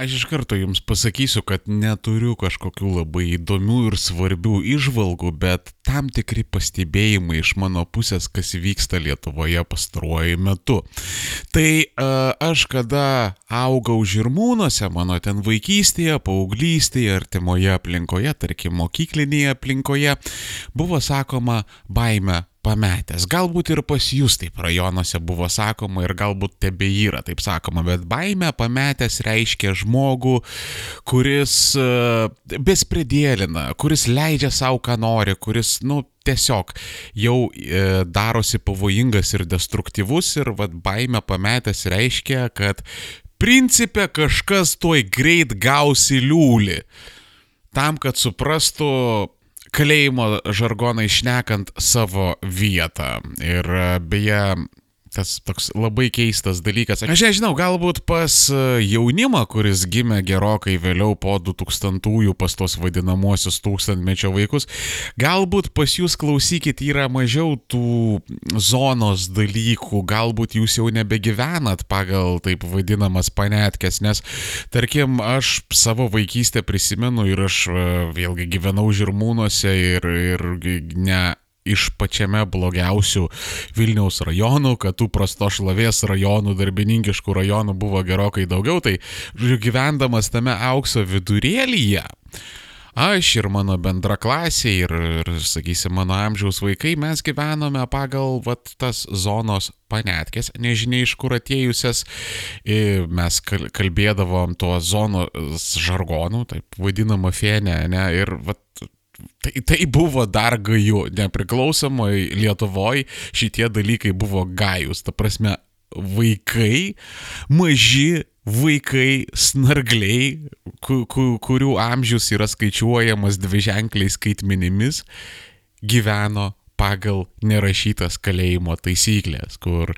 Aš iš karto jums pasakysiu, kad neturiu kažkokių labai įdomių ir svarbių išvalgų, bet tam tikri pastebėjimai iš mano pusės, kas vyksta Lietuvoje pastaruoju metu. Tai uh, aš kada augau žirmūnuose, mano ten vaikystėje, paauglystėje, artimoje aplinkoje, tarkim mokyklinėje aplinkoje, buvo sakoma baime pametęs. Galbūt ir pas jūs taip rajonuose buvo sakoma ir galbūt tebe yra taip sakoma, bet baime pametęs reiškia žmogų, kuris uh, bespridėlina, kuris leidžia savo, ką nori, kuris, nu, tiesiog jau e, darosi pavojingas ir destruktyvus ir vad baime pametęs reiškia, kad principė kažkas tuoj greit gausi liūlį. Tam, kad suprastų kalėjimo žargonai šnekant savo vietą. Ir beje, tas toks labai keistas dalykas. Aš nežinau, galbūt pas e, jaunimą, kuris gimė gerokai vėliau po 2000-ųjų, pas tos vadinamosius tūkstantmečio vaikus, galbūt pas jūs klausykit yra mažiau tų zonos dalykų, galbūt jūs jau nebegyvenat pagal taip vadinamas panetkės, nes tarkim, aš savo vaikystę prisimenu ir aš e, vėlgi gyvenau žirmūnuose ir, ir ne iš pačiame blogiausių Vilniaus rajonų, kad tų prasto šlavės rajonų, darbininkiškų rajonų buvo gerokai daugiau, tai, žodžiu, gyvendamas tame aukso vidurėlyje, aš ir mano bendraklasiai ir, ir, sakysim, mano amžiaus vaikai, mes gyvenome pagal vat, tas zonos panetkės, nežinia iš kur atėjusias, mes kalbėdavom tuo zonos žargonu, taip vadinamą fenę, ne, ir vat, Tai, tai buvo dar gaju, nepriklausomai Lietuvoje šitie dalykai buvo gajus. Ta prasme, vaikai, maži vaikai, snargliai, ku, ku, kurių amžius yra skaičiuojamas dviženkliais skaitmenimis, gyveno pagal nerašytas kalėjimo taisyklės, kur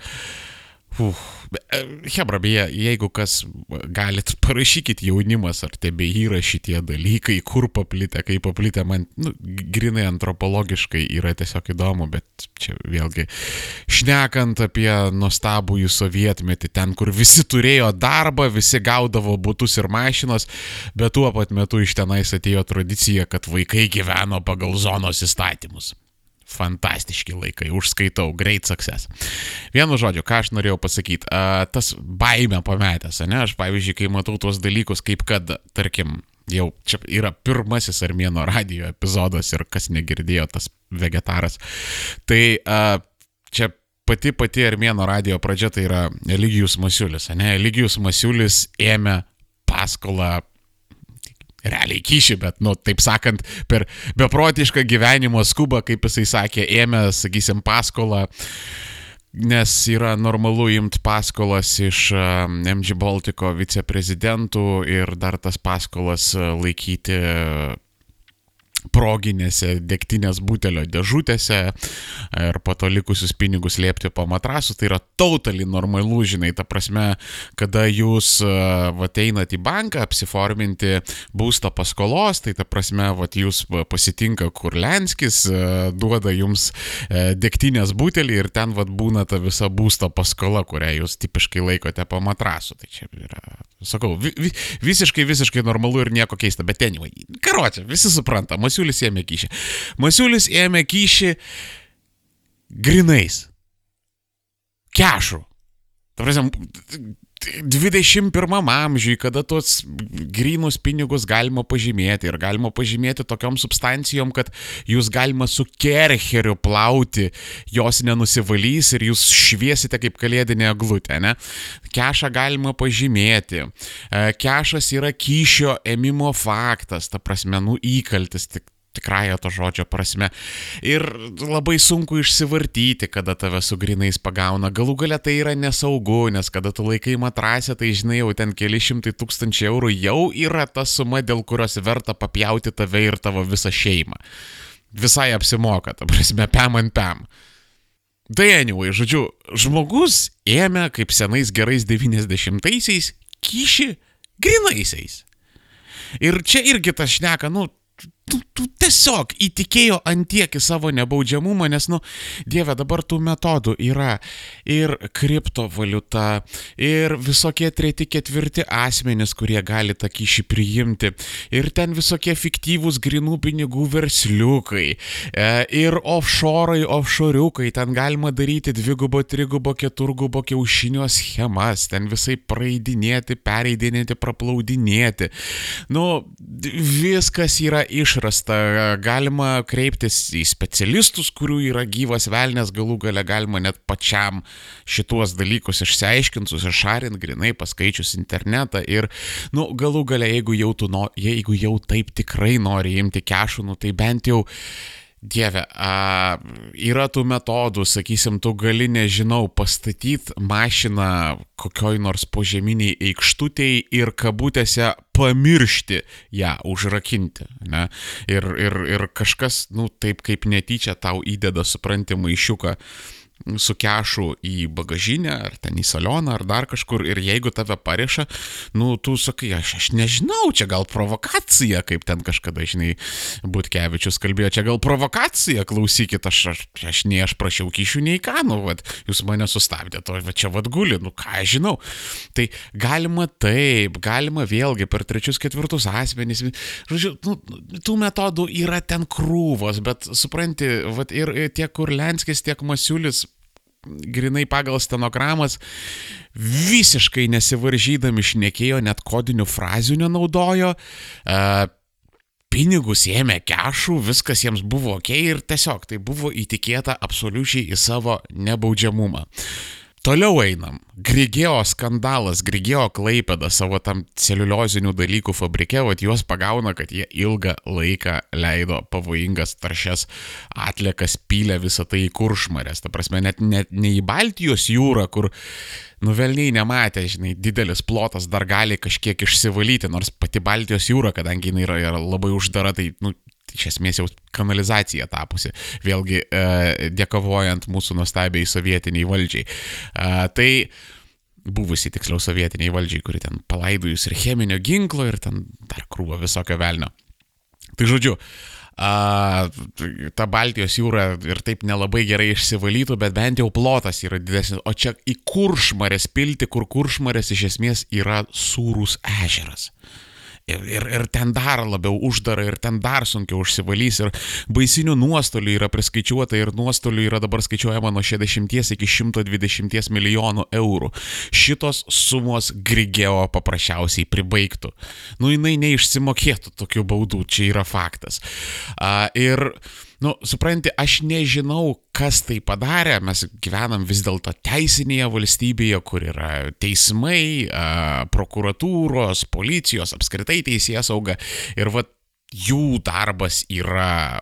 Uf, e, Hebra, beje, jeigu kas galit, parašykit jaunimas, ar tebe yra šitie dalykai, kur paplitę, kaip paplitę, man, nu, grinai antropologiškai yra tiesiog įdomu, bet čia vėlgi, šnekant apie nuostabųjų sovietmetį, ten, kur visi turėjo darbą, visi gaudavo būtus ir mašinos, bet tuo pat metu iš tenais atėjo tradicija, kad vaikai gyveno pagal zonos įstatymus fantastiški laikai, užskaitau, great success. Vienu žodžiu, ką aš norėjau pasakyti, tas baime pametęs, ne, aš pavyzdžiui, kai matau tuos dalykus, kaip kad, tarkim, jau čia yra pirmasis Armėno radio epizodas ir kas negirdėjo, tas vegetaras, tai čia pati pati Armėno radio pradžia tai yra Eligijus Masiulis, ne, Eligijus Masiulis ėmė paskolą realiai kyšį, bet, nu, taip sakant, per beprotišką gyvenimo skubą, kaip jisai sakė, ėmė, sakysim, paskolą, nes yra normalu imti paskolas iš MG Baltiko viceprezidentų ir dar tas paskolas laikyti proginėse degtinės butelio dėžutėse ir po to likusius pinigus liepti po matrasu. Tai yra totaliai normalu, žinai, ta prasme, kada jūs ateinat į banką apsiforminti būsto paskolos, tai ta prasme, vat, jūs pasitinka Kurlenskis, duoda jums degtinės butelį ir ten vat, būna ta visa būsto paskola, kurią jūs tipiškai laikote po matrasu. Tai čia yra, sakau, vi, vi, visiškai, visiškai normalu ir nieko keista, bet anyway, karočią, visi supranta, Masiulis ėmė kyšį. Masiulis ėmė kyšį grinais. Kešų. Prasme, 21 amžiui, kada tuos grinus pinigus galima pažymėti ir galima pažymėti tokiom substancijom, kad jūs galima su kercheriu plauti, jos nenusivalys ir jūs šviesite kaip kalėdinė glutė, ne? Kešą galima pažymėti. E, kešas yra kyšio ėmimo faktas, ta prasme, nu įkaltis, tik tikrąją to žodžio prasme. Ir labai sunku išsivartyti, kada tave su grinais pagauna. Galų gale tai yra nesaugu, nes kada tu laikai matrasę, tai žinai, jau ten keli šimtai tūkstančių eurų jau yra ta suma, dėl kurios verta papjauti tave ir tavo visą šeimą. Visai apsimoka, ta prasme, pam ant pam. Tai anyway, žodžiu, žmogus ėmė kaip senais gerais 90-aisiais kyšį grinaisiais. Ir čia irgi tas šneka, nu, tu, tu tiesiog įtikėjo antiek į savo nebaudžiamumą, nes, nu, Dieve, dabar tų metodų yra ir kriptovaliuta, ir visokie treti, ketvirti asmenys, kurie gali tą kyšį priimti, ir ten visokie fiktyvūs grinų pinigų versliukai, e, ir offshore'ai, offshore'ukai, ten galima daryti dvigubo, trigubo, keturgubo kiaušinio schemas, ten visai praeidinėti, pereidinėti, praplaudinėti. Nu, viskas yra išrasta, galima kreiptis į specialistus, kurių yra gyvas velnės, galų gale galima net pačiam šituos dalykus išsiaiškinti, susišarint grinai, paskaičius internetą ir, nu, galų gale, jeigu jau, tu, no, jeigu jau taip tikrai nori imti kešų, nu, tai bent jau Dieve, a, yra tų metodų, sakysim, tu gali, nežinau, pastatyti mašiną kokioj nors požeminiai aikštutėjai ir kabutėse pamiršti ją užrakinti. Ne? Ir, ir, ir kažkas, nu, taip kaip netyčia tau įdeda, supranti, maišiuką su kešu į bagažinę, ar ten į salioną, ar dar kažkur, ir jeigu tave pareša, nu, tu sakai, aš, aš nežinau, čia gal provokacija, kaip ten kažkada, žinai, Butkevičius kalbėjo, čia gal provokacija, klausykit, aš, aš, aš nei aš prašiau kyšių, nei ką, nu, vat, jūs mane sustabdėte, o čia vad guli, nu, ką aš žinau. Tai galima taip, galima vėlgi per trečius, ketvirtus asmenys, žodžiu, nu, tų metodų yra ten krūvos, bet supranti, vat, ir tiek Kurlenskis, tiek Masiulis grinai pagal stenogramas, visiškai nesivaržydami šnekėjo, net kodinių frazių nenaudojo, e, pinigus ėmė kešų, viskas jiems buvo ok ir tiesiog tai buvo įtikėta absoliučiai į savo nebaudžiamumą. Toliau einam. Grigėjo skandalas, Grigėjo klaipėda savo tam celiuliozinių dalykų fabrike, o juos pagauna, kad jie ilgą laiką leido pavojingas taršias atliekas, pylė visą tai į kuršmarės. Ta prasme, net, net ne į Baltijos jūrą, kur nuvelniai nematė, žinai, didelis plotas dar gali kažkiek išsivalyti, nors pati Baltijos jūra, kadangi jinai yra, yra labai uždara, tai nu, iš esmės jau kanalizacija tapusi, vėlgi e, dėkavojant mūsų nuostabiai sovietiniai valdžiai. E, tai buvusi tiksliau sovietiniai valdžiai, kuri ten palaidojus ir cheminio ginklo, ir ten dar krūvo visokio velnio. Tai žodžiu, a, ta Baltijos jūra ir taip nelabai gerai išsivalytų, bet bent jau plotas yra didesnis. O čia į kuršmarės pilti, kur kuršmarės iš esmės yra sūrus ežeras. Ir, ir, ir ten dar labiau uždara, ir ten dar sunkiau užsivalys, ir baisinių nuostolių yra priskaičiuota, ir nuostolių yra dabar skaičiuojama nuo 60 iki 120 milijonų eurų. Šitos sumos Grigeo paprasčiausiai pribaigtų. Nu, jinai neišsimokėtų tokių baudų, čia yra faktas. A, ir Nu, supranti, aš nežinau, kas tai padarė, mes gyvenam vis dėlto teisinėje valstybėje, kur yra teismai, prokuratūros, policijos, apskritai teisės sauga. Ir va, jų darbas yra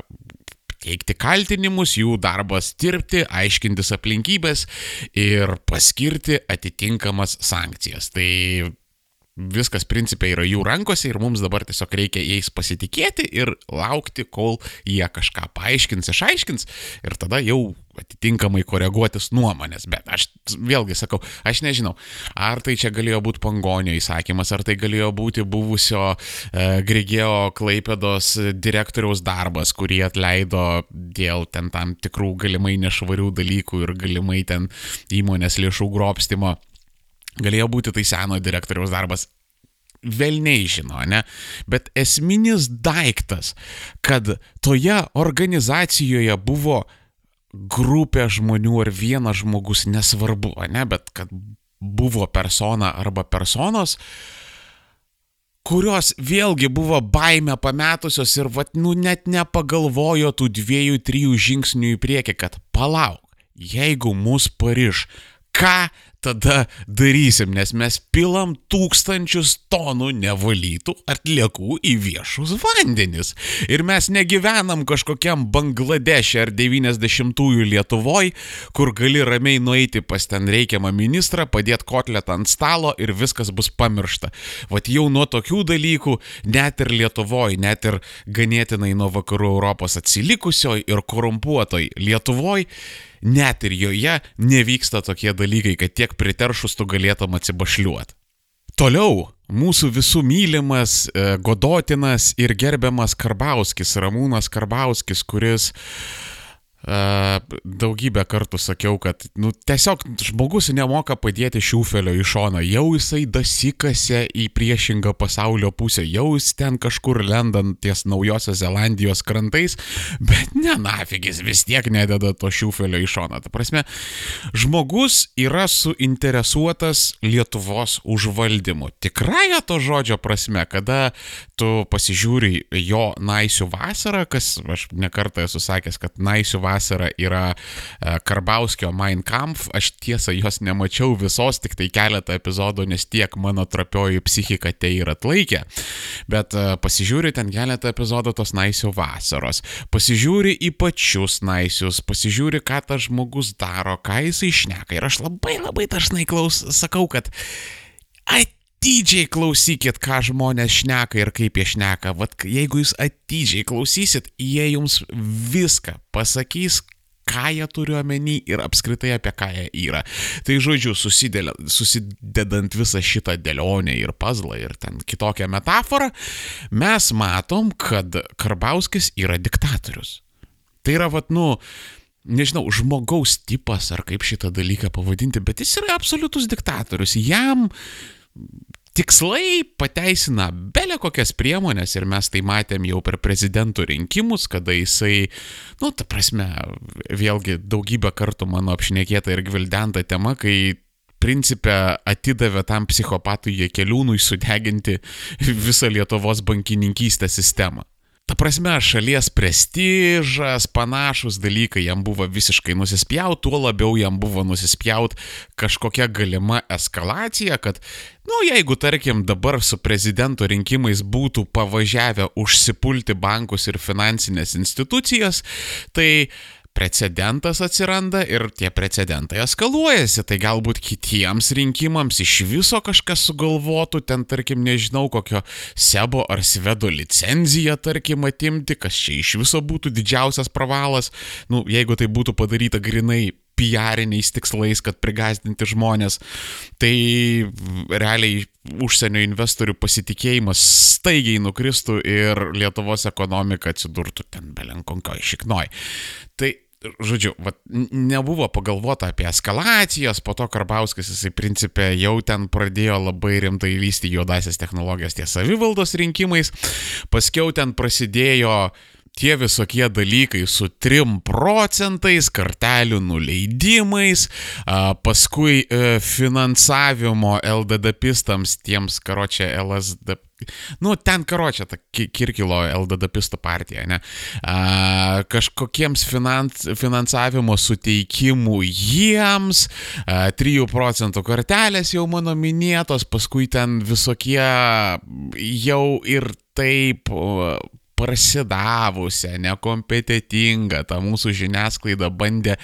teikti kaltinimus, jų darbas dirbti, aiškintis aplinkybės ir paskirti atitinkamas sankcijas. Tai viskas principiai yra jų rankose ir mums dabar tiesiog reikia jais pasitikėti ir laukti, kol jie kažką paaiškins, išaiškins ir tada jau atitinkamai koreguotis nuomonės. Bet aš vėlgi sakau, aš nežinau, ar tai čia galėjo būti Pangonio įsakymas, ar tai galėjo būti buvusio e, Grigėjo Klaipėdos direktoriaus darbas, kurį atleido dėl ten tam tikrų galimai nešvarių dalykų ir galimai ten įmonės lėšų grobstimo. Galėjo būti tai seno direktoriaus darbas. Velniai žino, ne? Bet esminis daiktas, kad toje organizacijoje buvo grupė žmonių ar vienas žmogus, nesvarbu, ne? Bet kad buvo persona arba personos, kurios vėlgi buvo baime pametusios ir, vat, nu, net nepagalvojo tų dviejų, trijų žingsnių į priekį, kad palauk, jeigu mus pariš, ką tada darysim, nes mes pilam tūkstančius tonų nevalytų atliekų į viešus vandenis. Ir mes negyvenam kažkokiam Bangladešė ar 90-ųjų Lietuvoj, kur gali ramiai nueiti pas ten reikiamą ministrą, padėti kotletą ant stalo ir viskas bus pamiršta. Vat jau nuo tokių dalykų net ir Lietuvoj, net ir ganėtinai nuo vakarų Europos atsilikusioj ir korumpuotoj Lietuvoj, net ir joje nevyksta tokie dalykai, kad tiek priteršus tu galėtum atsibašliuoti. Toliau mūsų visų mylimas, e, godotinas ir gerbiamas Karbauskis, Ramūnas Karbauskis, kuris daugybę kartų sakiau, kad nu, tiesiog žmogus nemoka padėti šiufelio į šoną, jau jisai dasikase į priešingą pasaulio pusę, jau jis ten kažkur lendant ties Naujosios Zelandijos krantais, bet ne nafigis vis tiek nededa to šiufelio į šoną. Ta prasme, žmogus yra suinteresuotas Lietuvos užvaldymu. Tikrąją to žodžio prasme, kada tu pasižiūri jo naisių vasarą, kas aš nekartą esu sakęs, kad naisių vasarą vasarą yra e, Karbauskio Mein Kampf. Aš tiesą jos nemačiau visos, tik tai keletą epizodų, nes tiek mano trapioji psichika tai ir atlaikė. Bet e, pasižiūri ten keletą epizodų tos naisių vasaros. Pasižiūri į pačius naisius, pasižiūri, ką tas žmogus daro, ką jisai išneka. Ir aš labai labai dažnai klaus, sakau, kad atidžiai klausykit, ką žmonės šneka ir kaip jie šneka. Vat jeigu jūs atidžiai klausysit, jie jums viską pasakys, ką jie turi omeny ir apskritai apie ką jie yra. Tai žodžiu, susidėlė, susidedant visą šitą dėlionę ir puzzlą ir ten kitokią metaforą, mes matom, kad Karbauskis yra diktatorius. Tai yra, vat, nu, nežinau, žmogaus tipas ar kaip šitą dalyką pavadinti, bet jis yra absoliutus diktatorius. Jam tikslai pateisina belė kokias priemonės ir mes tai matėm jau per prezidentų rinkimus, kada jisai, nu, ta prasme, vėlgi daugybę kartų mano apšnekėta ir gvildenta tema, kai principę atidavė tam psichopatui Jekeliūnui sudeginti visą Lietuvos bankininkystės sistemą. Ta prasme, šalies prestižas, panašus dalykai jam buvo visiškai nusispjaut, tuo labiau jam buvo nusispjaut kažkokia galima eskalacija, kad, na, nu, jeigu, tarkim, dabar su prezidento rinkimais būtų pavažiavę užsipulti bankus ir finansinės institucijas, tai precedentas atsiranda ir tie precedentai eskaluojasi, tai galbūt kitiems rinkimams iš viso kažkas sugalvotų, ten tarkim, nežinau, kokio sebo ar svedo licenciją, tarkim, atimti, kas čia iš viso būtų didžiausias pravalas, nu, jeigu tai būtų padaryta grinai piariniais tikslais, kad prigazdinti žmonės, tai realiai užsienio investorių pasitikėjimas staigiai nukristų ir Lietuvos ekonomika atsidurtų ten belenkonkoj šiknoj. Tai žodžiu, vat, nebuvo pagalvota apie eskalacijas, po to Karbauskis jisai principė jau ten pradėjo labai rimtai lysti juodasias technologijas ties savivaldos rinkimais, paskiau ten prasidėjo tie visokie dalykai su 3 procentais, kartelių nuleidimais, paskui e, finansavimo LDD pistams, tiems karočią LSD Nu, ten karočią, ta Kirkilo LDD pistų partija, ne? A, kažkokiems finans, finansavimo suteikimų jiems, a, 3 procentų kortelės jau mano minėtos, paskui ten visokie jau ir taip prasidavusią, nekompetitingą, tą mūsų žiniasklaidą bandė,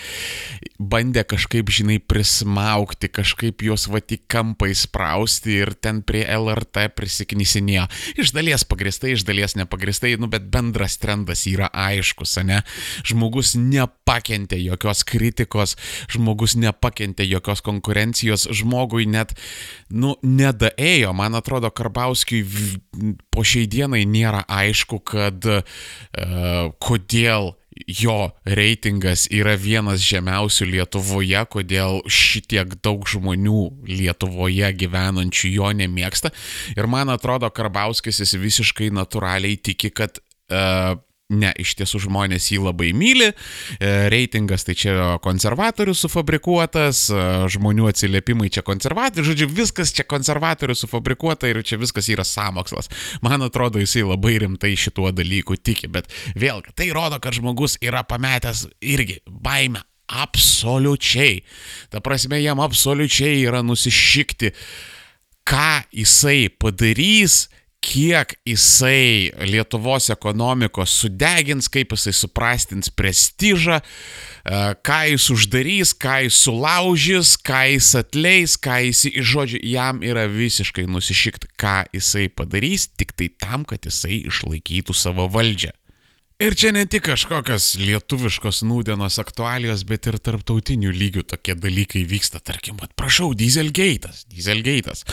bandė kažkaip, žinai, prismaukti, kažkaip juos vati kampą įsprausti ir ten prie LRT prisiknysinėjo. Iš dalies pagristai, iš dalies nepagristai, nu bet bendras trendas yra aiškus, ne? Žmogus nepakentė jokios kritikos, žmogus nepakentė jokios konkurencijos, žmogui net, nu, nedaėjo, man atrodo, Karbauskiui po šiai dienai nėra aišku, kad uh, kodėl jo reitingas yra vienas žemiausių Lietuvoje, kodėl šitiek daug žmonių Lietuvoje gyvenančių jo nemėgsta. Ir man atrodo, Karbauskis jis visiškai natūraliai tiki, kad uh, Ne, iš tiesų žmonės jį labai myli, e, reitingas tai čia konservatorių sufabrikuotas, e, žmonių atsiliepimai čia konservatorių, žodžiu, viskas čia konservatorių sufabrikuota ir čia viskas yra samokslas. Man atrodo, jisai labai rimtai šituo dalyku tiki, bet vėlgi, tai rodo, kad žmogus yra pametęs irgi baimę. Absoliučiai. Ta prasme, jam absoliučiai yra nusišikti, ką jisai padarys kiek jisai Lietuvos ekonomikos sudegins, kaip jisai suprastins prestižą, e, ką jis uždarys, ką jis sulaužys, ką jis atleis, ką jis, žodžiu, jam yra visiškai nusišikt, ką jisai padarys, tik tai tam, kad jisai išlaikytų savo valdžią. Ir čia ne tik kažkokios lietuviškos nūdienos aktualijos, bet ir tarptautinių lygių tokie dalykai vyksta. Tarkim, prašau, Dieselgate'as, Dieselgate'as,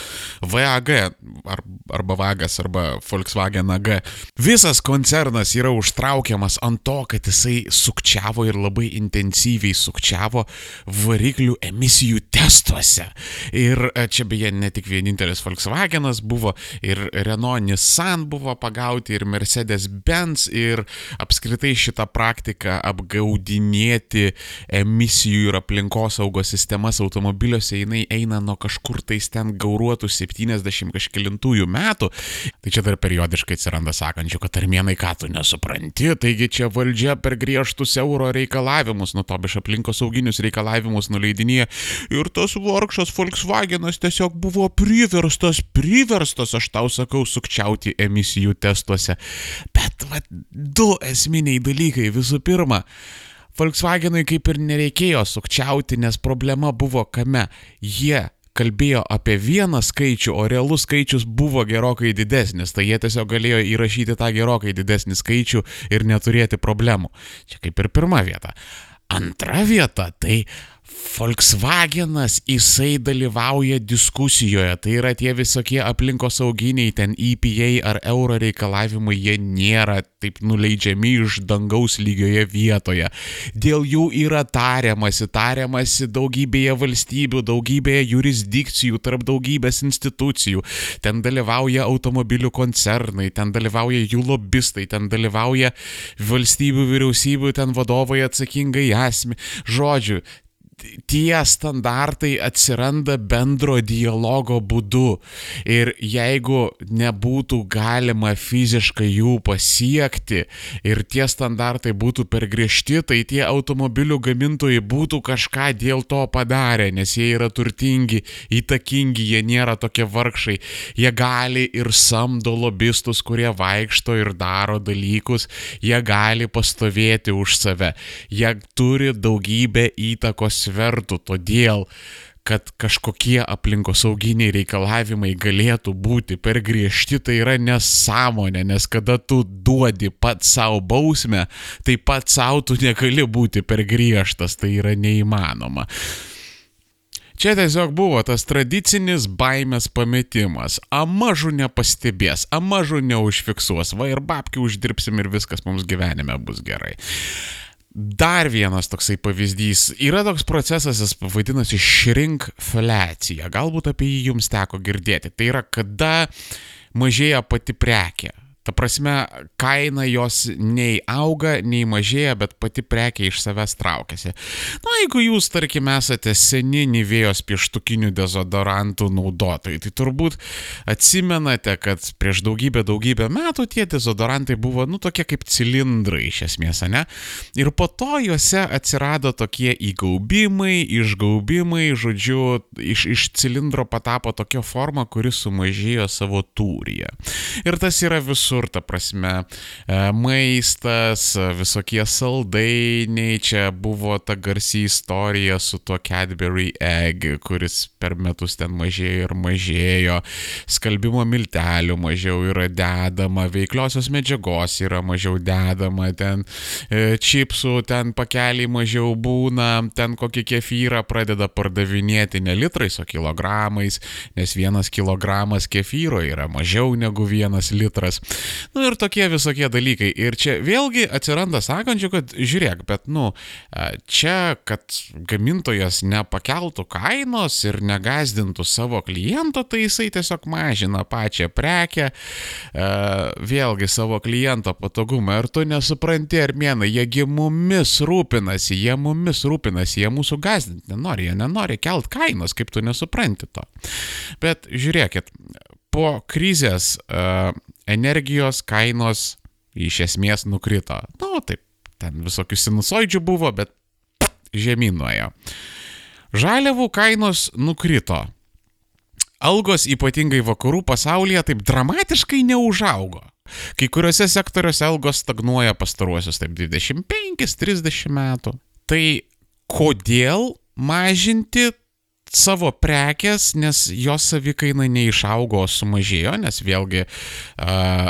VAG ar, arba Vagas arba Volkswagen AG. Visas koncernas yra užtraukiamas ant to, kad jisai sukčiavo ir labai intensyviai sukčiavo variklių emisijų testuose. Ir e, čia beje ne tik vienintelis Volkswagenas buvo, ir Renault Nissan buvo pagauti, ir Mercedes Benz, ir apskritai šitą praktiką apgaudinėti emisijų ir aplinkosaugos sistemas automobiliuose jinai eina nuo kažkur tais ten gauruotų 70 kažkilintųjų metų. Tai čia dar periodiškai atsiranda sakančių, kad armėnai ką tu nesupranti, taigi čia valdžia per griežtus euro reikalavimus, nuo to iš aplinkosauginius reikalavimus nuleidinėje. Ir tas vargšas Volkswagenas tiesiog buvo priverstas, priverstas, aš tau sakau, sukčiauti emisijų testuose. Bet, va, du esminiai dalykai. Visų pirma, Volkswagenui kaip ir nereikėjo sukčiauti, nes problema buvo kame. Jie kalbėjo apie vieną skaičių, o realus skaičius buvo gerokai didesnis, tai jie tiesiog galėjo įrašyti tą gerokai didesnį skaičių ir neturėti problemų. Čia kaip ir pirma vieta. Antra vieta - tai Volkswagenas jisai dalyvauja diskusijoje, tai yra tie visokie aplinkosauginiai, ten EPA ar euro reikalavimai, jie nėra taip nuleidžiami iš dangaus lygioje vietoje. Dėl jų yra tariamasi, tariamasi daugybėje valstybių, daugybėje jurisdikcijų, tarp daugybės institucijų. Ten dalyvauja automobilių koncernai, ten dalyvauja jų lobistai, ten dalyvauja valstybių vyriausybių, ten vadovai atsakingai asmi. Žodžiu, tie standartai atsiranda bendro dialogo būdu. Ir jeigu nebūtų galima fiziškai jų pasiekti ir tie standartai būtų per griežti, tai tie automobilių gamintojai būtų kažką dėl to padarę, nes jie yra turtingi, įtakingi, jie nėra tokie vargšai. Jie gali ir samdo lobistus, kurie vaikšto ir daro dalykus, jie gali pastovėti už save. Jie turi daugybę įtakos svertų, todėl kad kažkokie aplinkosauginiai reikalavimai galėtų būti per griežti, tai yra nesąmonė, nes kada tu duodi pat savo bausmę, tai pat savo tu negali būti per griežtas, tai yra neįmanoma. Čia tiesiog buvo tas tradicinis baimės pametimas. Amažų nepastebės, amažų neužfiksuos, va ir babkių uždirbsim ir viskas mums gyvenime bus gerai. Dar vienas toksai pavyzdys. Yra toks procesas, jis vadinasi šrinkfliacija. Galbūt apie jį jums teko girdėti. Tai yra, kada mažėja pati prekė. Ta prasme, kaina jos nei auga, nei mažėja, bet pati prekia iš savęs traukiasi. Na, jeigu jūs, tarkim, esate seni Nivėjos pieštukinių dezodorantų naudotojai, tai turbūt atsimenate, kad prieš daugybę, daugybę metų tie dezodorantai buvo, nu, tokie kaip cilindrai iš esmės, ne? Ir po to juose atsirado tokie įgaubimai, išgaubimai, žodžiu, iš, iš cilindro patapo tokia forma, kuri sumažėjo savo tūryje. Ir tas yra visų visur, ta prasme, e, maistas, visokie saldainiai, čia buvo ta garsi istorija su tuo Cadbury Egg, kuris per metus ten mažėjo ir mažėjo, skalbimo miltelių mažiau yra dedama, veikliosios medžiagos yra mažiau dedama, ten e, čipsų, ten pakeliai mažiau būna, ten kokį kefyrą pradeda pardavinėti ne litrais, o kilogramais, nes vienas kilogramas kefyro yra mažiau negu vienas litras. Nu ir tokie visokie dalykai. Ir čia vėlgi atsiranda sakančių, kad žiūrėk, bet, nu, čia, kad gamintojas nepakeltų kainos ir negazdintų savo kliento, tai jisai tiesiog mažina pačią prekę, vėlgi savo kliento patogumą. Ir tu nesupranti, armėnai, jiegi mumis rūpinasi, jie mumis rūpinasi, jie mūsų gazdinti nenori, jie nenori kelt kainos, kaip tu nesupranti to. Bet žiūrėkit, po krizės energijos kainos iš esmės nukrito. Na, nu, taip, ten visokių sinusoidžių buvo, bet žemyn nuėjo. Žaliavų kainos nukrito. Algos ypatingai vakarų pasaulyje taip dramatiškai neužaugo. Kai kuriuose sektoriuose algos stagnuoja pastaruosius taip 25-30 metų. Tai kodėl mažinti savo prekės, nes jos savikaina neišaugo, sumažėjo, nes vėlgi uh,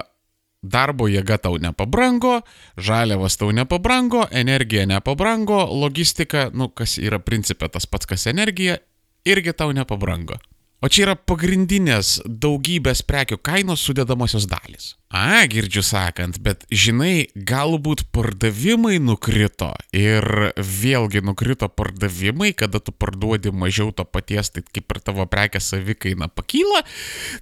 darbo jėga tau nepabrango, žaliavas tau nepabrango, energija nepabrango, logistika, nu kas yra principė tas pats kas energija, irgi tau nepabrango. O čia yra pagrindinės daugybės prekių kainos sudėdamosios dalis. A, girdžiu sakant, bet žinai, galbūt pardavimai nukrito ir vėlgi nukrito pardavimai, kada tu parduodi mažiau to paties, tai kaip ir tavo prekės savikaina pakyla,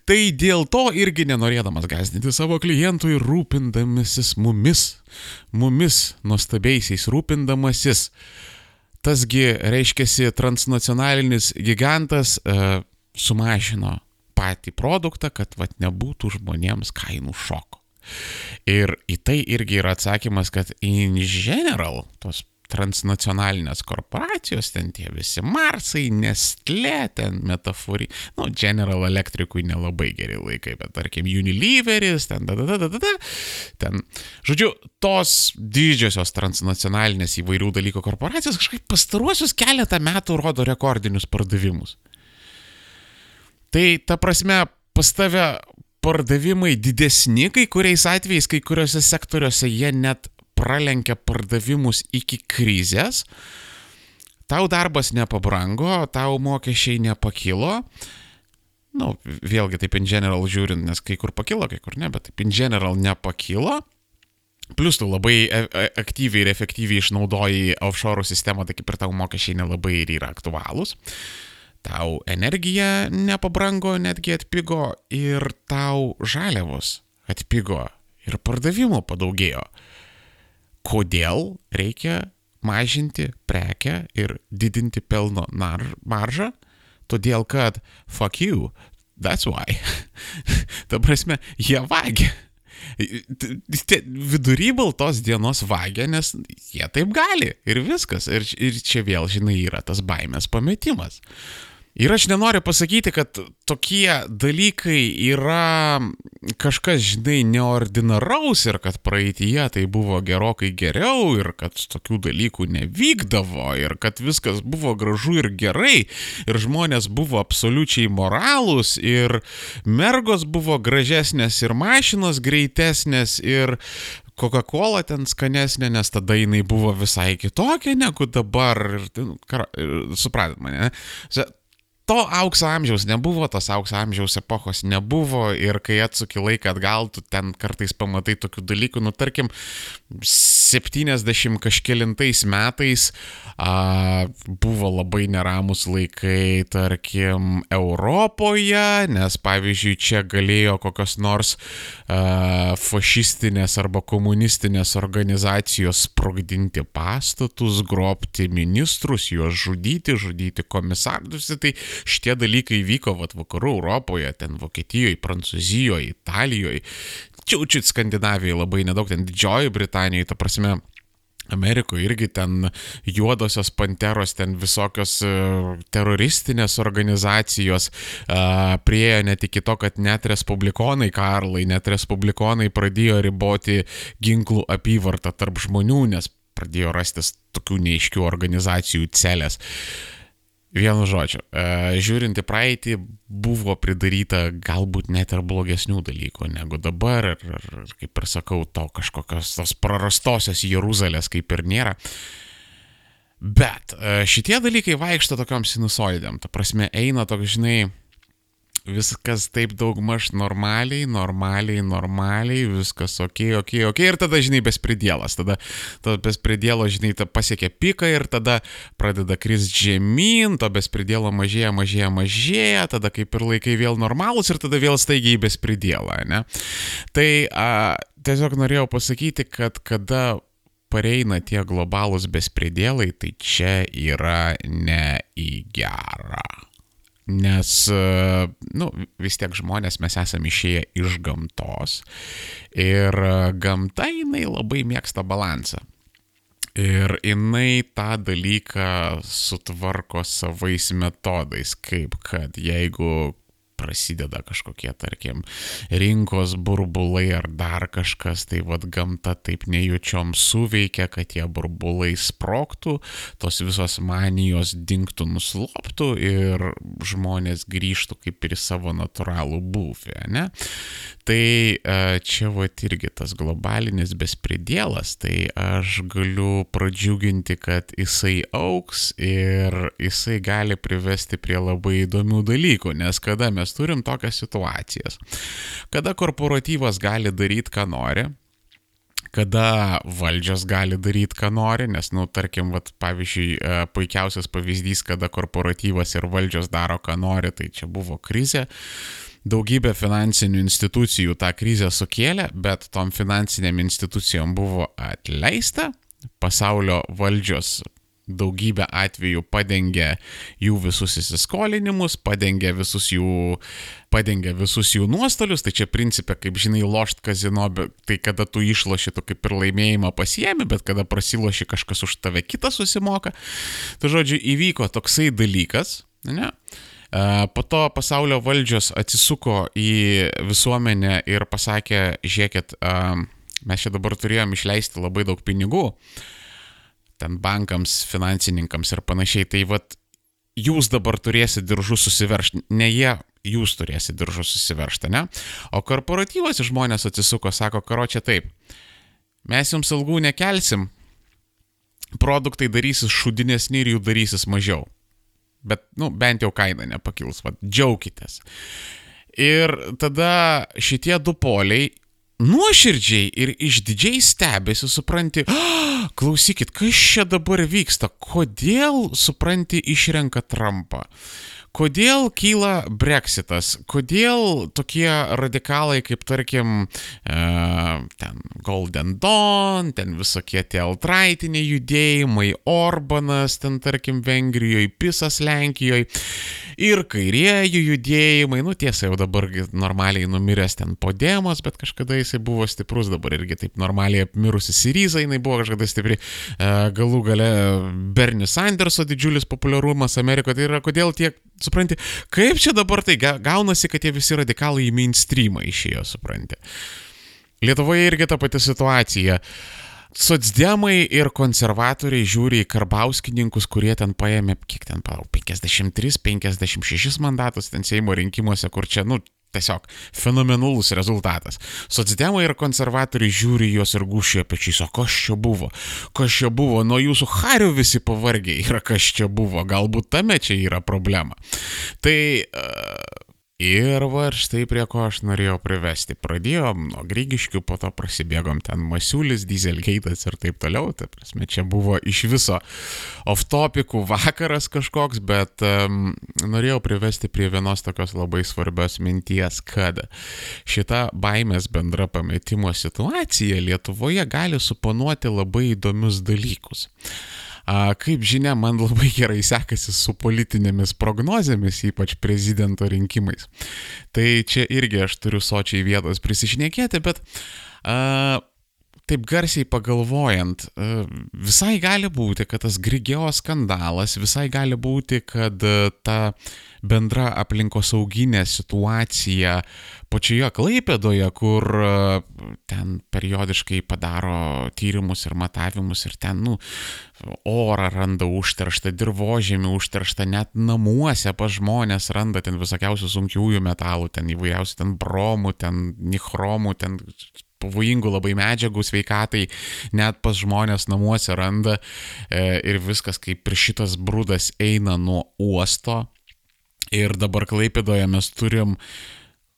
tai dėl to irgi nenorėdamas gazdinti savo klientų ir rūpindamasis mumis, mumis nuostabiaisiais rūpindamasis. Tasgi reiškia transnacionalinis gigantas. Sumažino patį produktą, kad vat nebūtų žmonėms kainų šoko. Ir į tai irgi yra atsakymas, kad in general tos transnacionalinės korporacijos, ten tie visi Marsai, Nestlé, ten metafori, nu, General Electricui nelabai geri laikai, bet tarkim Unileveris, ten, da, da, da, da, da, ten, žodžiu, tos didžiosios transnacionalinės įvairių dalykų korporacijos kažkaip pastaruosius keletą metų rodo rekordinius pardavimus. Tai ta prasme, pas tave pardavimai didesni kai kuriais atvejais, kai kuriuose sektoriuose jie net pralenkia pardavimus iki krizės, tau darbas nepabrango, tau mokesčiai nepakilo. Na, nu, vėlgi taip in general žiūrint, nes kai kur pakilo, kai kur ne, bet taip in general nepakilo. Plus tu labai e, e, aktyviai ir efektyviai išnaudoji offshore sistemą, tai kaip ir tau mokesčiai nelabai ir yra aktualūs. Uh, tau energija nepabrango, netgi atpigo ir tau žaliavos atpigo ir pardavimų padaugėjo. Kodėl reikia mažinti prekę ir didinti pelno maržą? Todėl kad fuck you, that's why. Ta prasme, jie vagia. Vidury baltos dienos vagia, nes jie taip gali ir viskas. Ir, ir čia vėl, žinai, yra tas baimės pametimas. Ir aš nenoriu pasakyti, kad tokie dalykai yra kažkas, žinai, neordinaraus ir kad praeitie tai buvo gerokai geriau ir kad tokių dalykų nevykdavo ir kad viskas buvo gražu ir gerai ir žmonės buvo absoliučiai moralūs ir mergos buvo gražesnės ir mašinos greitesnės ir Coca-Cola ten skanesnė, nes tada jinai buvo visai kitokia negu dabar. Ir, kar, supratot mane, ne? To aukso amžiaus nebuvo, tos aukso amžiaus epochos nebuvo ir kai atsuki laiką atgal, tu ten kartais pamatai tokių dalykų, nu tarkim, 70 kažkėlintais metais a, buvo labai neramus laikai, tarkim, Europoje, nes pavyzdžiui, čia galėjo kokios nors a, fašistinės arba komunistinės organizacijos sprogdinti pastatus, grobti ministrus, juos žudyti, žudyti komisarus, tai šitie dalykai vyko vat, vakarų Europoje, ten Vokietijoje, Prancūzijoje, Italijoje, čiaučiut Skandinavijoje labai nedaug, ten Didžiojoje Britanijoje, ta prasme, Amerikoje irgi ten juodosios panteros, ten visokios e, teroristinės organizacijos uh, priejo net iki to, kad net respublikonai, Karlai, net respublikonai pradėjo riboti ginklų apyvartą tarp žmonių, nes pradėjo rastis tokių neiškių organizacijų celės. Uh, Vienu žodžiu, e, žiūrint į praeitį, buvo pridaryta galbūt net ir blogesnių dalykų negu dabar ir, ir kaip ir sakau, to kažkokios tos prarastosios Jeruzalės kaip ir nėra. Bet e, šitie dalykai vaikšto tokiam sinusoidėm, ta prasme eina toks, žinai, viskas taip daugmaž normaliai, normaliai, normaliai, viskas ok, ok, ok, ir tada, žinai, bespridėlas, tada, tada bespridėlo, žinai, ta pasiekia piką ir tada pradeda kris žemyn, to bespridėlo mažėja, mažėja, mažėja, tada kaip ir laikai vėl normalūs ir tada vėl staigiai bespridėlą, ne? Tai a, tiesiog norėjau pasakyti, kad kada pareina tie globalūs bespridėlai, tai čia yra ne į gerą. Nes, e, nu, vis tiek žmonės mes esame išėję iš gamtos ir e, gamta jinai labai mėgsta balansą. Ir jinai tą dalyką sutvarko savais metodais, kaip kad jeigu prasideda kažkokie, tarkim, rinkos burbulai ar dar kažkas, tai vad gamta taip nejučiom suveikia, kad tie burbulai sproktų, tos visos manijos dinktų, nusloptų ir žmonės grįžtų kaip ir į savo natūralų būvį, ne? Tai e, čia va irgi tas globalinis bespridėlas, tai aš galiu pradžiuginti, kad jisai auks ir jisai gali privesti prie labai įdomių dalykų, nes kada mes turim tokias situacijas, kada korporatyvas gali daryti, ką nori, kada valdžios gali daryti, ką nori, nes, nu, tarkim, vat, pavyzdžiui, e, puikiausias pavyzdys, kada korporatyvas ir valdžios daro, ką nori, tai čia buvo krizė. Daugybė finansinių institucijų tą krizę sukėlė, bet tom finansiniam institucijom buvo atleista, pasaulio valdžios daugybę atvejų padengia jų visus įsiskolinimus, padengia visus jų, padengia visus jų nuostolius, tai čia principė, kaip žinai, lošt kazino, tai kada tu išloši, tu kaip ir laimėjimą pasiemi, bet kada prasiloši kažkas už tave kitas susimoka. Tai žodžiu, įvyko toksai dalykas, ne? Po to pasaulio valdžios atsisuko į visuomenę ir pasakė, žiūrėkit, mes čia dabar turėjom išleisti labai daug pinigų, ten bankams, finansininkams ir panašiai. Tai vad, jūs dabar turėsite diržus susiveršti, ne jie, jūs turėsite diržus susiveršti, ne? O korporatyvas žmonės atsisuko, sako, karo čia taip, mes jums algų nekelsim, produktai darysis šudinesni ir jų darysis mažiau. Bet, nu, bent jau kaina nepakils, vad, džiaukitės. Ir tada šitie du poliai nuoširdžiai ir išdidžiai stebėsi, supranti, ah, klausykit, kas čia dabar vyksta, kodėl, supranti, išrenka Trumpą. Kodėl kyla breksitas? Kodėl tokie radikalai kaip tarkim e, ten Golden Dawn, ten visokie tie altraitiniai judėjimai, Orbanas, ten tarkim Vengrijoje, Pisas Lenkijoje ir kairieji judėjimai, nu tiesa jau dabar normaliai numiręs ten podėmas, bet kažkada jisai buvo stiprus, dabar irgi taip normaliai apmirusi Syriza, jinai buvo kažkada stipri, e, galų gale Bernie Sanderso didžiulis populiarumas Amerikoje, tai yra kodėl tiek supranti, kaip čia dabar tai gaunasi, kad tie visi radikalai į mainstreamą išėjo, supranti. Lietuvoje irgi ta pati situacija. Sotsdemai ir konservatoriai žiūri į karbauskininkus, kurie ten paėmė, kiek ten, palau, 53, 56 mandatus ten Seimo rinkimuose, kur čia, nu, Tiesiog fenomenalus rezultatas. Socdemai ir konservatoriai žiūri juos ir gušia pečiais, o kas čia buvo? Kas čia buvo? Nuo jūsų harių visi pavargiai yra, kas čia buvo. Galbūt tame čia yra problema. Tai uh, Ir va štai prie ko aš norėjau privesti. Pradėjom nuo Grygiškių, po to prasibėgom ten Masiulis, Dieselgate'as ir taip toliau. Tai prasme, čia buvo iš viso off-topikų vakaras kažkoks, bet um, norėjau privesti prie vienos tokios labai svarbios minties, kad šita baimės bendra pametimo situacija Lietuvoje gali suponuoti labai įdomius dalykus. Kaip žinia, man labai gerai sekasi su politinėmis prognozėmis, ypač prezidento rinkimais. Tai čia irgi aš turiu sočiai vietos prisišnekėti, bet a, taip garsiai pagalvojant, visai gali būti, kad tas Grigeo skandalas, visai gali būti, kad ta bendra aplinkosauginė situacija pačioje Klaipėdoje, kur ten periodiškai padaro tyrimus ir matavimus ir ten, nu, orą randa užterštą, dirbožėmį užterštą, net namuose pas žmonės randa ten visokiausių sunkiųjų metalų, ten įvairiausių, ten bromų, ten nichromų, ten pavojingų labai medžiagų sveikatai, net pas žmonės namuose randa e, ir viskas kaip ir šitas brūdas eina nuo uosto. Ir dabar Klaipėdoje mes turim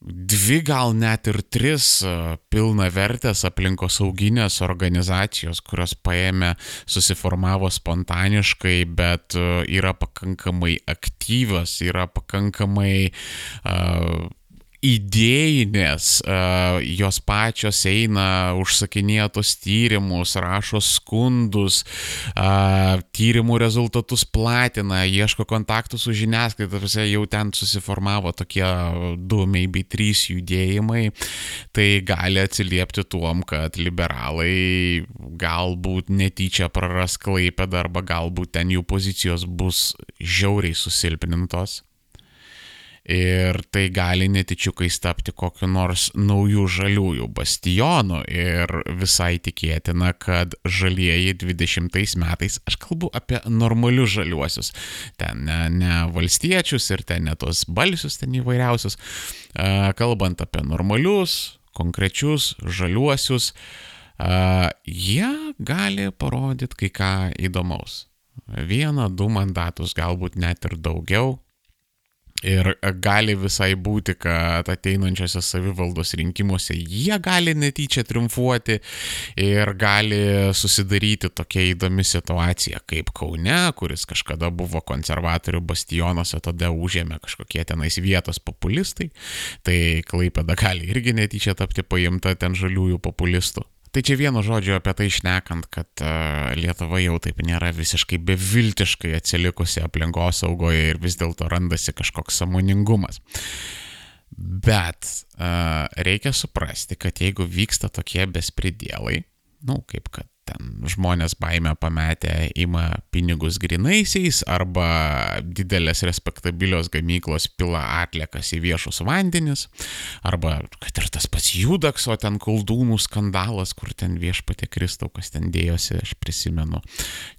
dvi gal net ir tris e, pilna vertės aplinkosauginės organizacijos, kurios paėmė, susiformavo spontaniškai, bet e, yra pakankamai aktyvios, yra pakankamai uh, idėjinės, jos pačios eina, užsakinėja tos tyrimus, rašo skundus, tyrimų rezultatus platina, ieško kontaktų su žiniasklaida, jau ten susiformavo tokie du, maybe trys judėjimai, tai gali atsiliepti tuom, kad liberalai galbūt netyčia praras klaipėdą arba galbūt ten jų pozicijos bus žiauriai susilpnintos. Ir tai gali netičiukais tapti kokiu nors naujų žaliųjų bastionų ir visai tikėtina, kad žalieji 20 metais, aš kalbu apie normalius žaliuosius, ten ne, ne valstiečius ir ten ne tos balsius, ten įvairiausius, kalbant apie normalius, konkrečius žaliuosius, jie gali parodyti kai ką įdomaus. Vieną, du mandatus, galbūt net ir daugiau. Ir gali visai būti, kad ateinančiose savivaldos rinkimuose jie gali netyčia triumfuoti ir gali susidaryti tokia įdomi situacija kaip Kaune, kuris kažkada buvo konservatorių bastionas, o tada užėmė kažkokie tenais vietos populistai. Tai Klaipėda gali irgi netyčia tapti paimta ten žaliųjų populistų. Tai čia vienu žodžiu apie tai išnekant, kad uh, Lietuva jau taip nėra visiškai beviltiškai atsilikusi aplinkosaugoje ir vis dėlto randasi kažkoks samoningumas. Bet uh, reikia suprasti, kad jeigu vyksta tokie bespridėlai, nu, kaip kad ten žmonės baimę pametę ima pinigus grinaisiais arba didelės respektabilios gamyklos pila atliekas į viešus vandenis, arba kad ir tas pats Judakso ten koldūnų skandalas, kur ten viešpatė Kristau, kas ten dėjosi, aš prisimenu,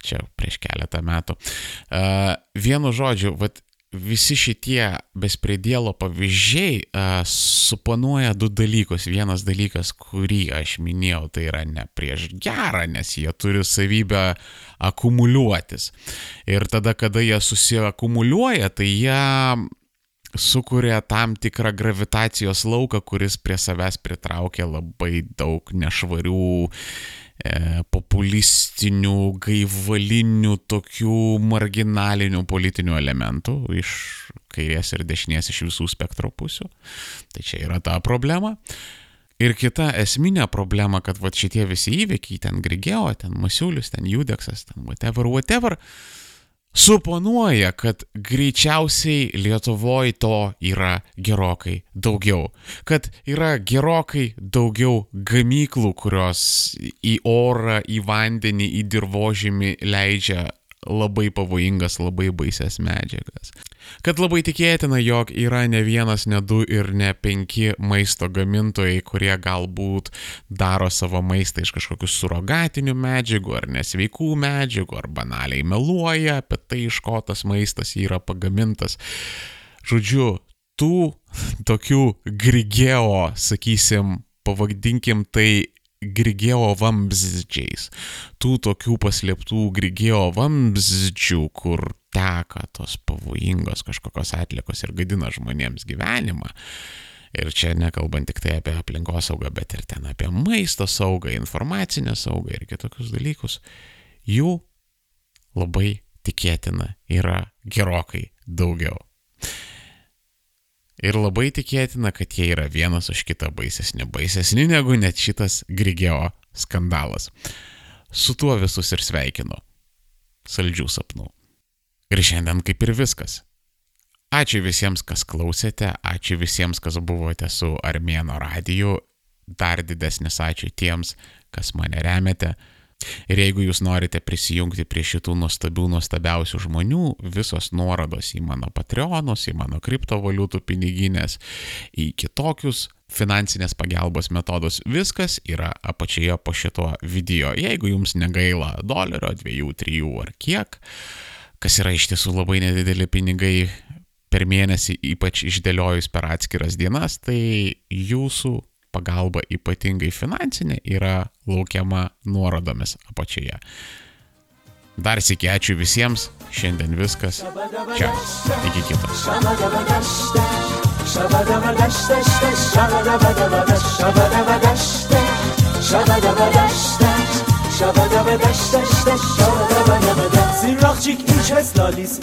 čia prieš keletą metų. Uh, vienu žodžiu, vat, visi šitie bespredėlo pavyzdžiai a, suponuoja du dalykus. Vienas dalykas, kurį aš minėjau, tai yra ne prieš gerą, nes jie turi savybę akumuliuotis. Ir tada, kada jie susiakumuliuoja, tai jie sukuria tam tikrą gravitacijos lauką, kuris prie savęs pritraukia labai daug nešvarių e, populistinių, gaivalinių, tokių marginalinių politinių elementų iš kairės ir dešinės iš visų spektro pusių. Tai čia yra ta problema. Ir kita esminė problema, kad va šitie visi įvykiai, ten Grigeo, ten Masiulius, ten Judeksas, ten whatever, whatever, suponuoja, kad greičiausiai Lietuvoje to yra gerokai daugiau. Kad yra gerokai daugiau gamyklų, kurios į orą, į vandenį, į dirbožymį leidžia labai pavojingas, labai baises medžiagas. Kad labai tikėtina, jog yra ne vienas, ne du ir ne penki maisto gamintojai, kurie galbūt daro savo maistą iš kažkokių surogatinių medžiagų ar nesveikų medžiagų, ar banaliai meluoja apie tai, iš ko tas maistas yra pagamintas. Žodžiu, tų tokių grigeo, sakysim, pavadinkim tai Grigeo vamzdžiais. Tų tokių paslėptų Grigeo vamzdžių, kur teka tos pavojingos kažkokios atlikos ir gadina žmonėms gyvenimą. Ir čia nekalbant tik tai apie aplinkosaugą, bet ir ten apie maisto saugą, informacinę saugą ir kitokius dalykus. Jų labai tikėtina yra gerokai daugiau. Ir labai tikėtina, kad jie yra vienas už kitą baisesni, baisesni negu net šitas Grigeo skandalas. Su tuo visus ir sveikinu. Saldžių sapnų. Ir šiandien kaip ir viskas. Ačiū visiems, kas klausėte, ačiū visiems, kas buvote su Armėno radiju, dar didesnis ačiū tiems, kas mane remiate. Ir jeigu jūs norite prisijungti prie šitų nuostabių, nuostabiausių žmonių, visos nuorodos į mano Patreonus, į mano kriptovaliutų piniginės, į kitokius finansinės pagalbos metodus, viskas yra apačioje po šito video. Jeigu jums negaila dolerio, dviejų, trijų ar kiek, kas yra iš tiesų labai nedideli pinigai per mėnesį, ypač išdėliojus per atskiras dienas, tai jūsų pagalba ypatingai finansinė yra laukiama nuorodomis apačioje. Dar sėki ačiū visiems, šiandien viskas. Čia, iki kito. Zirrakçık ilçe stalis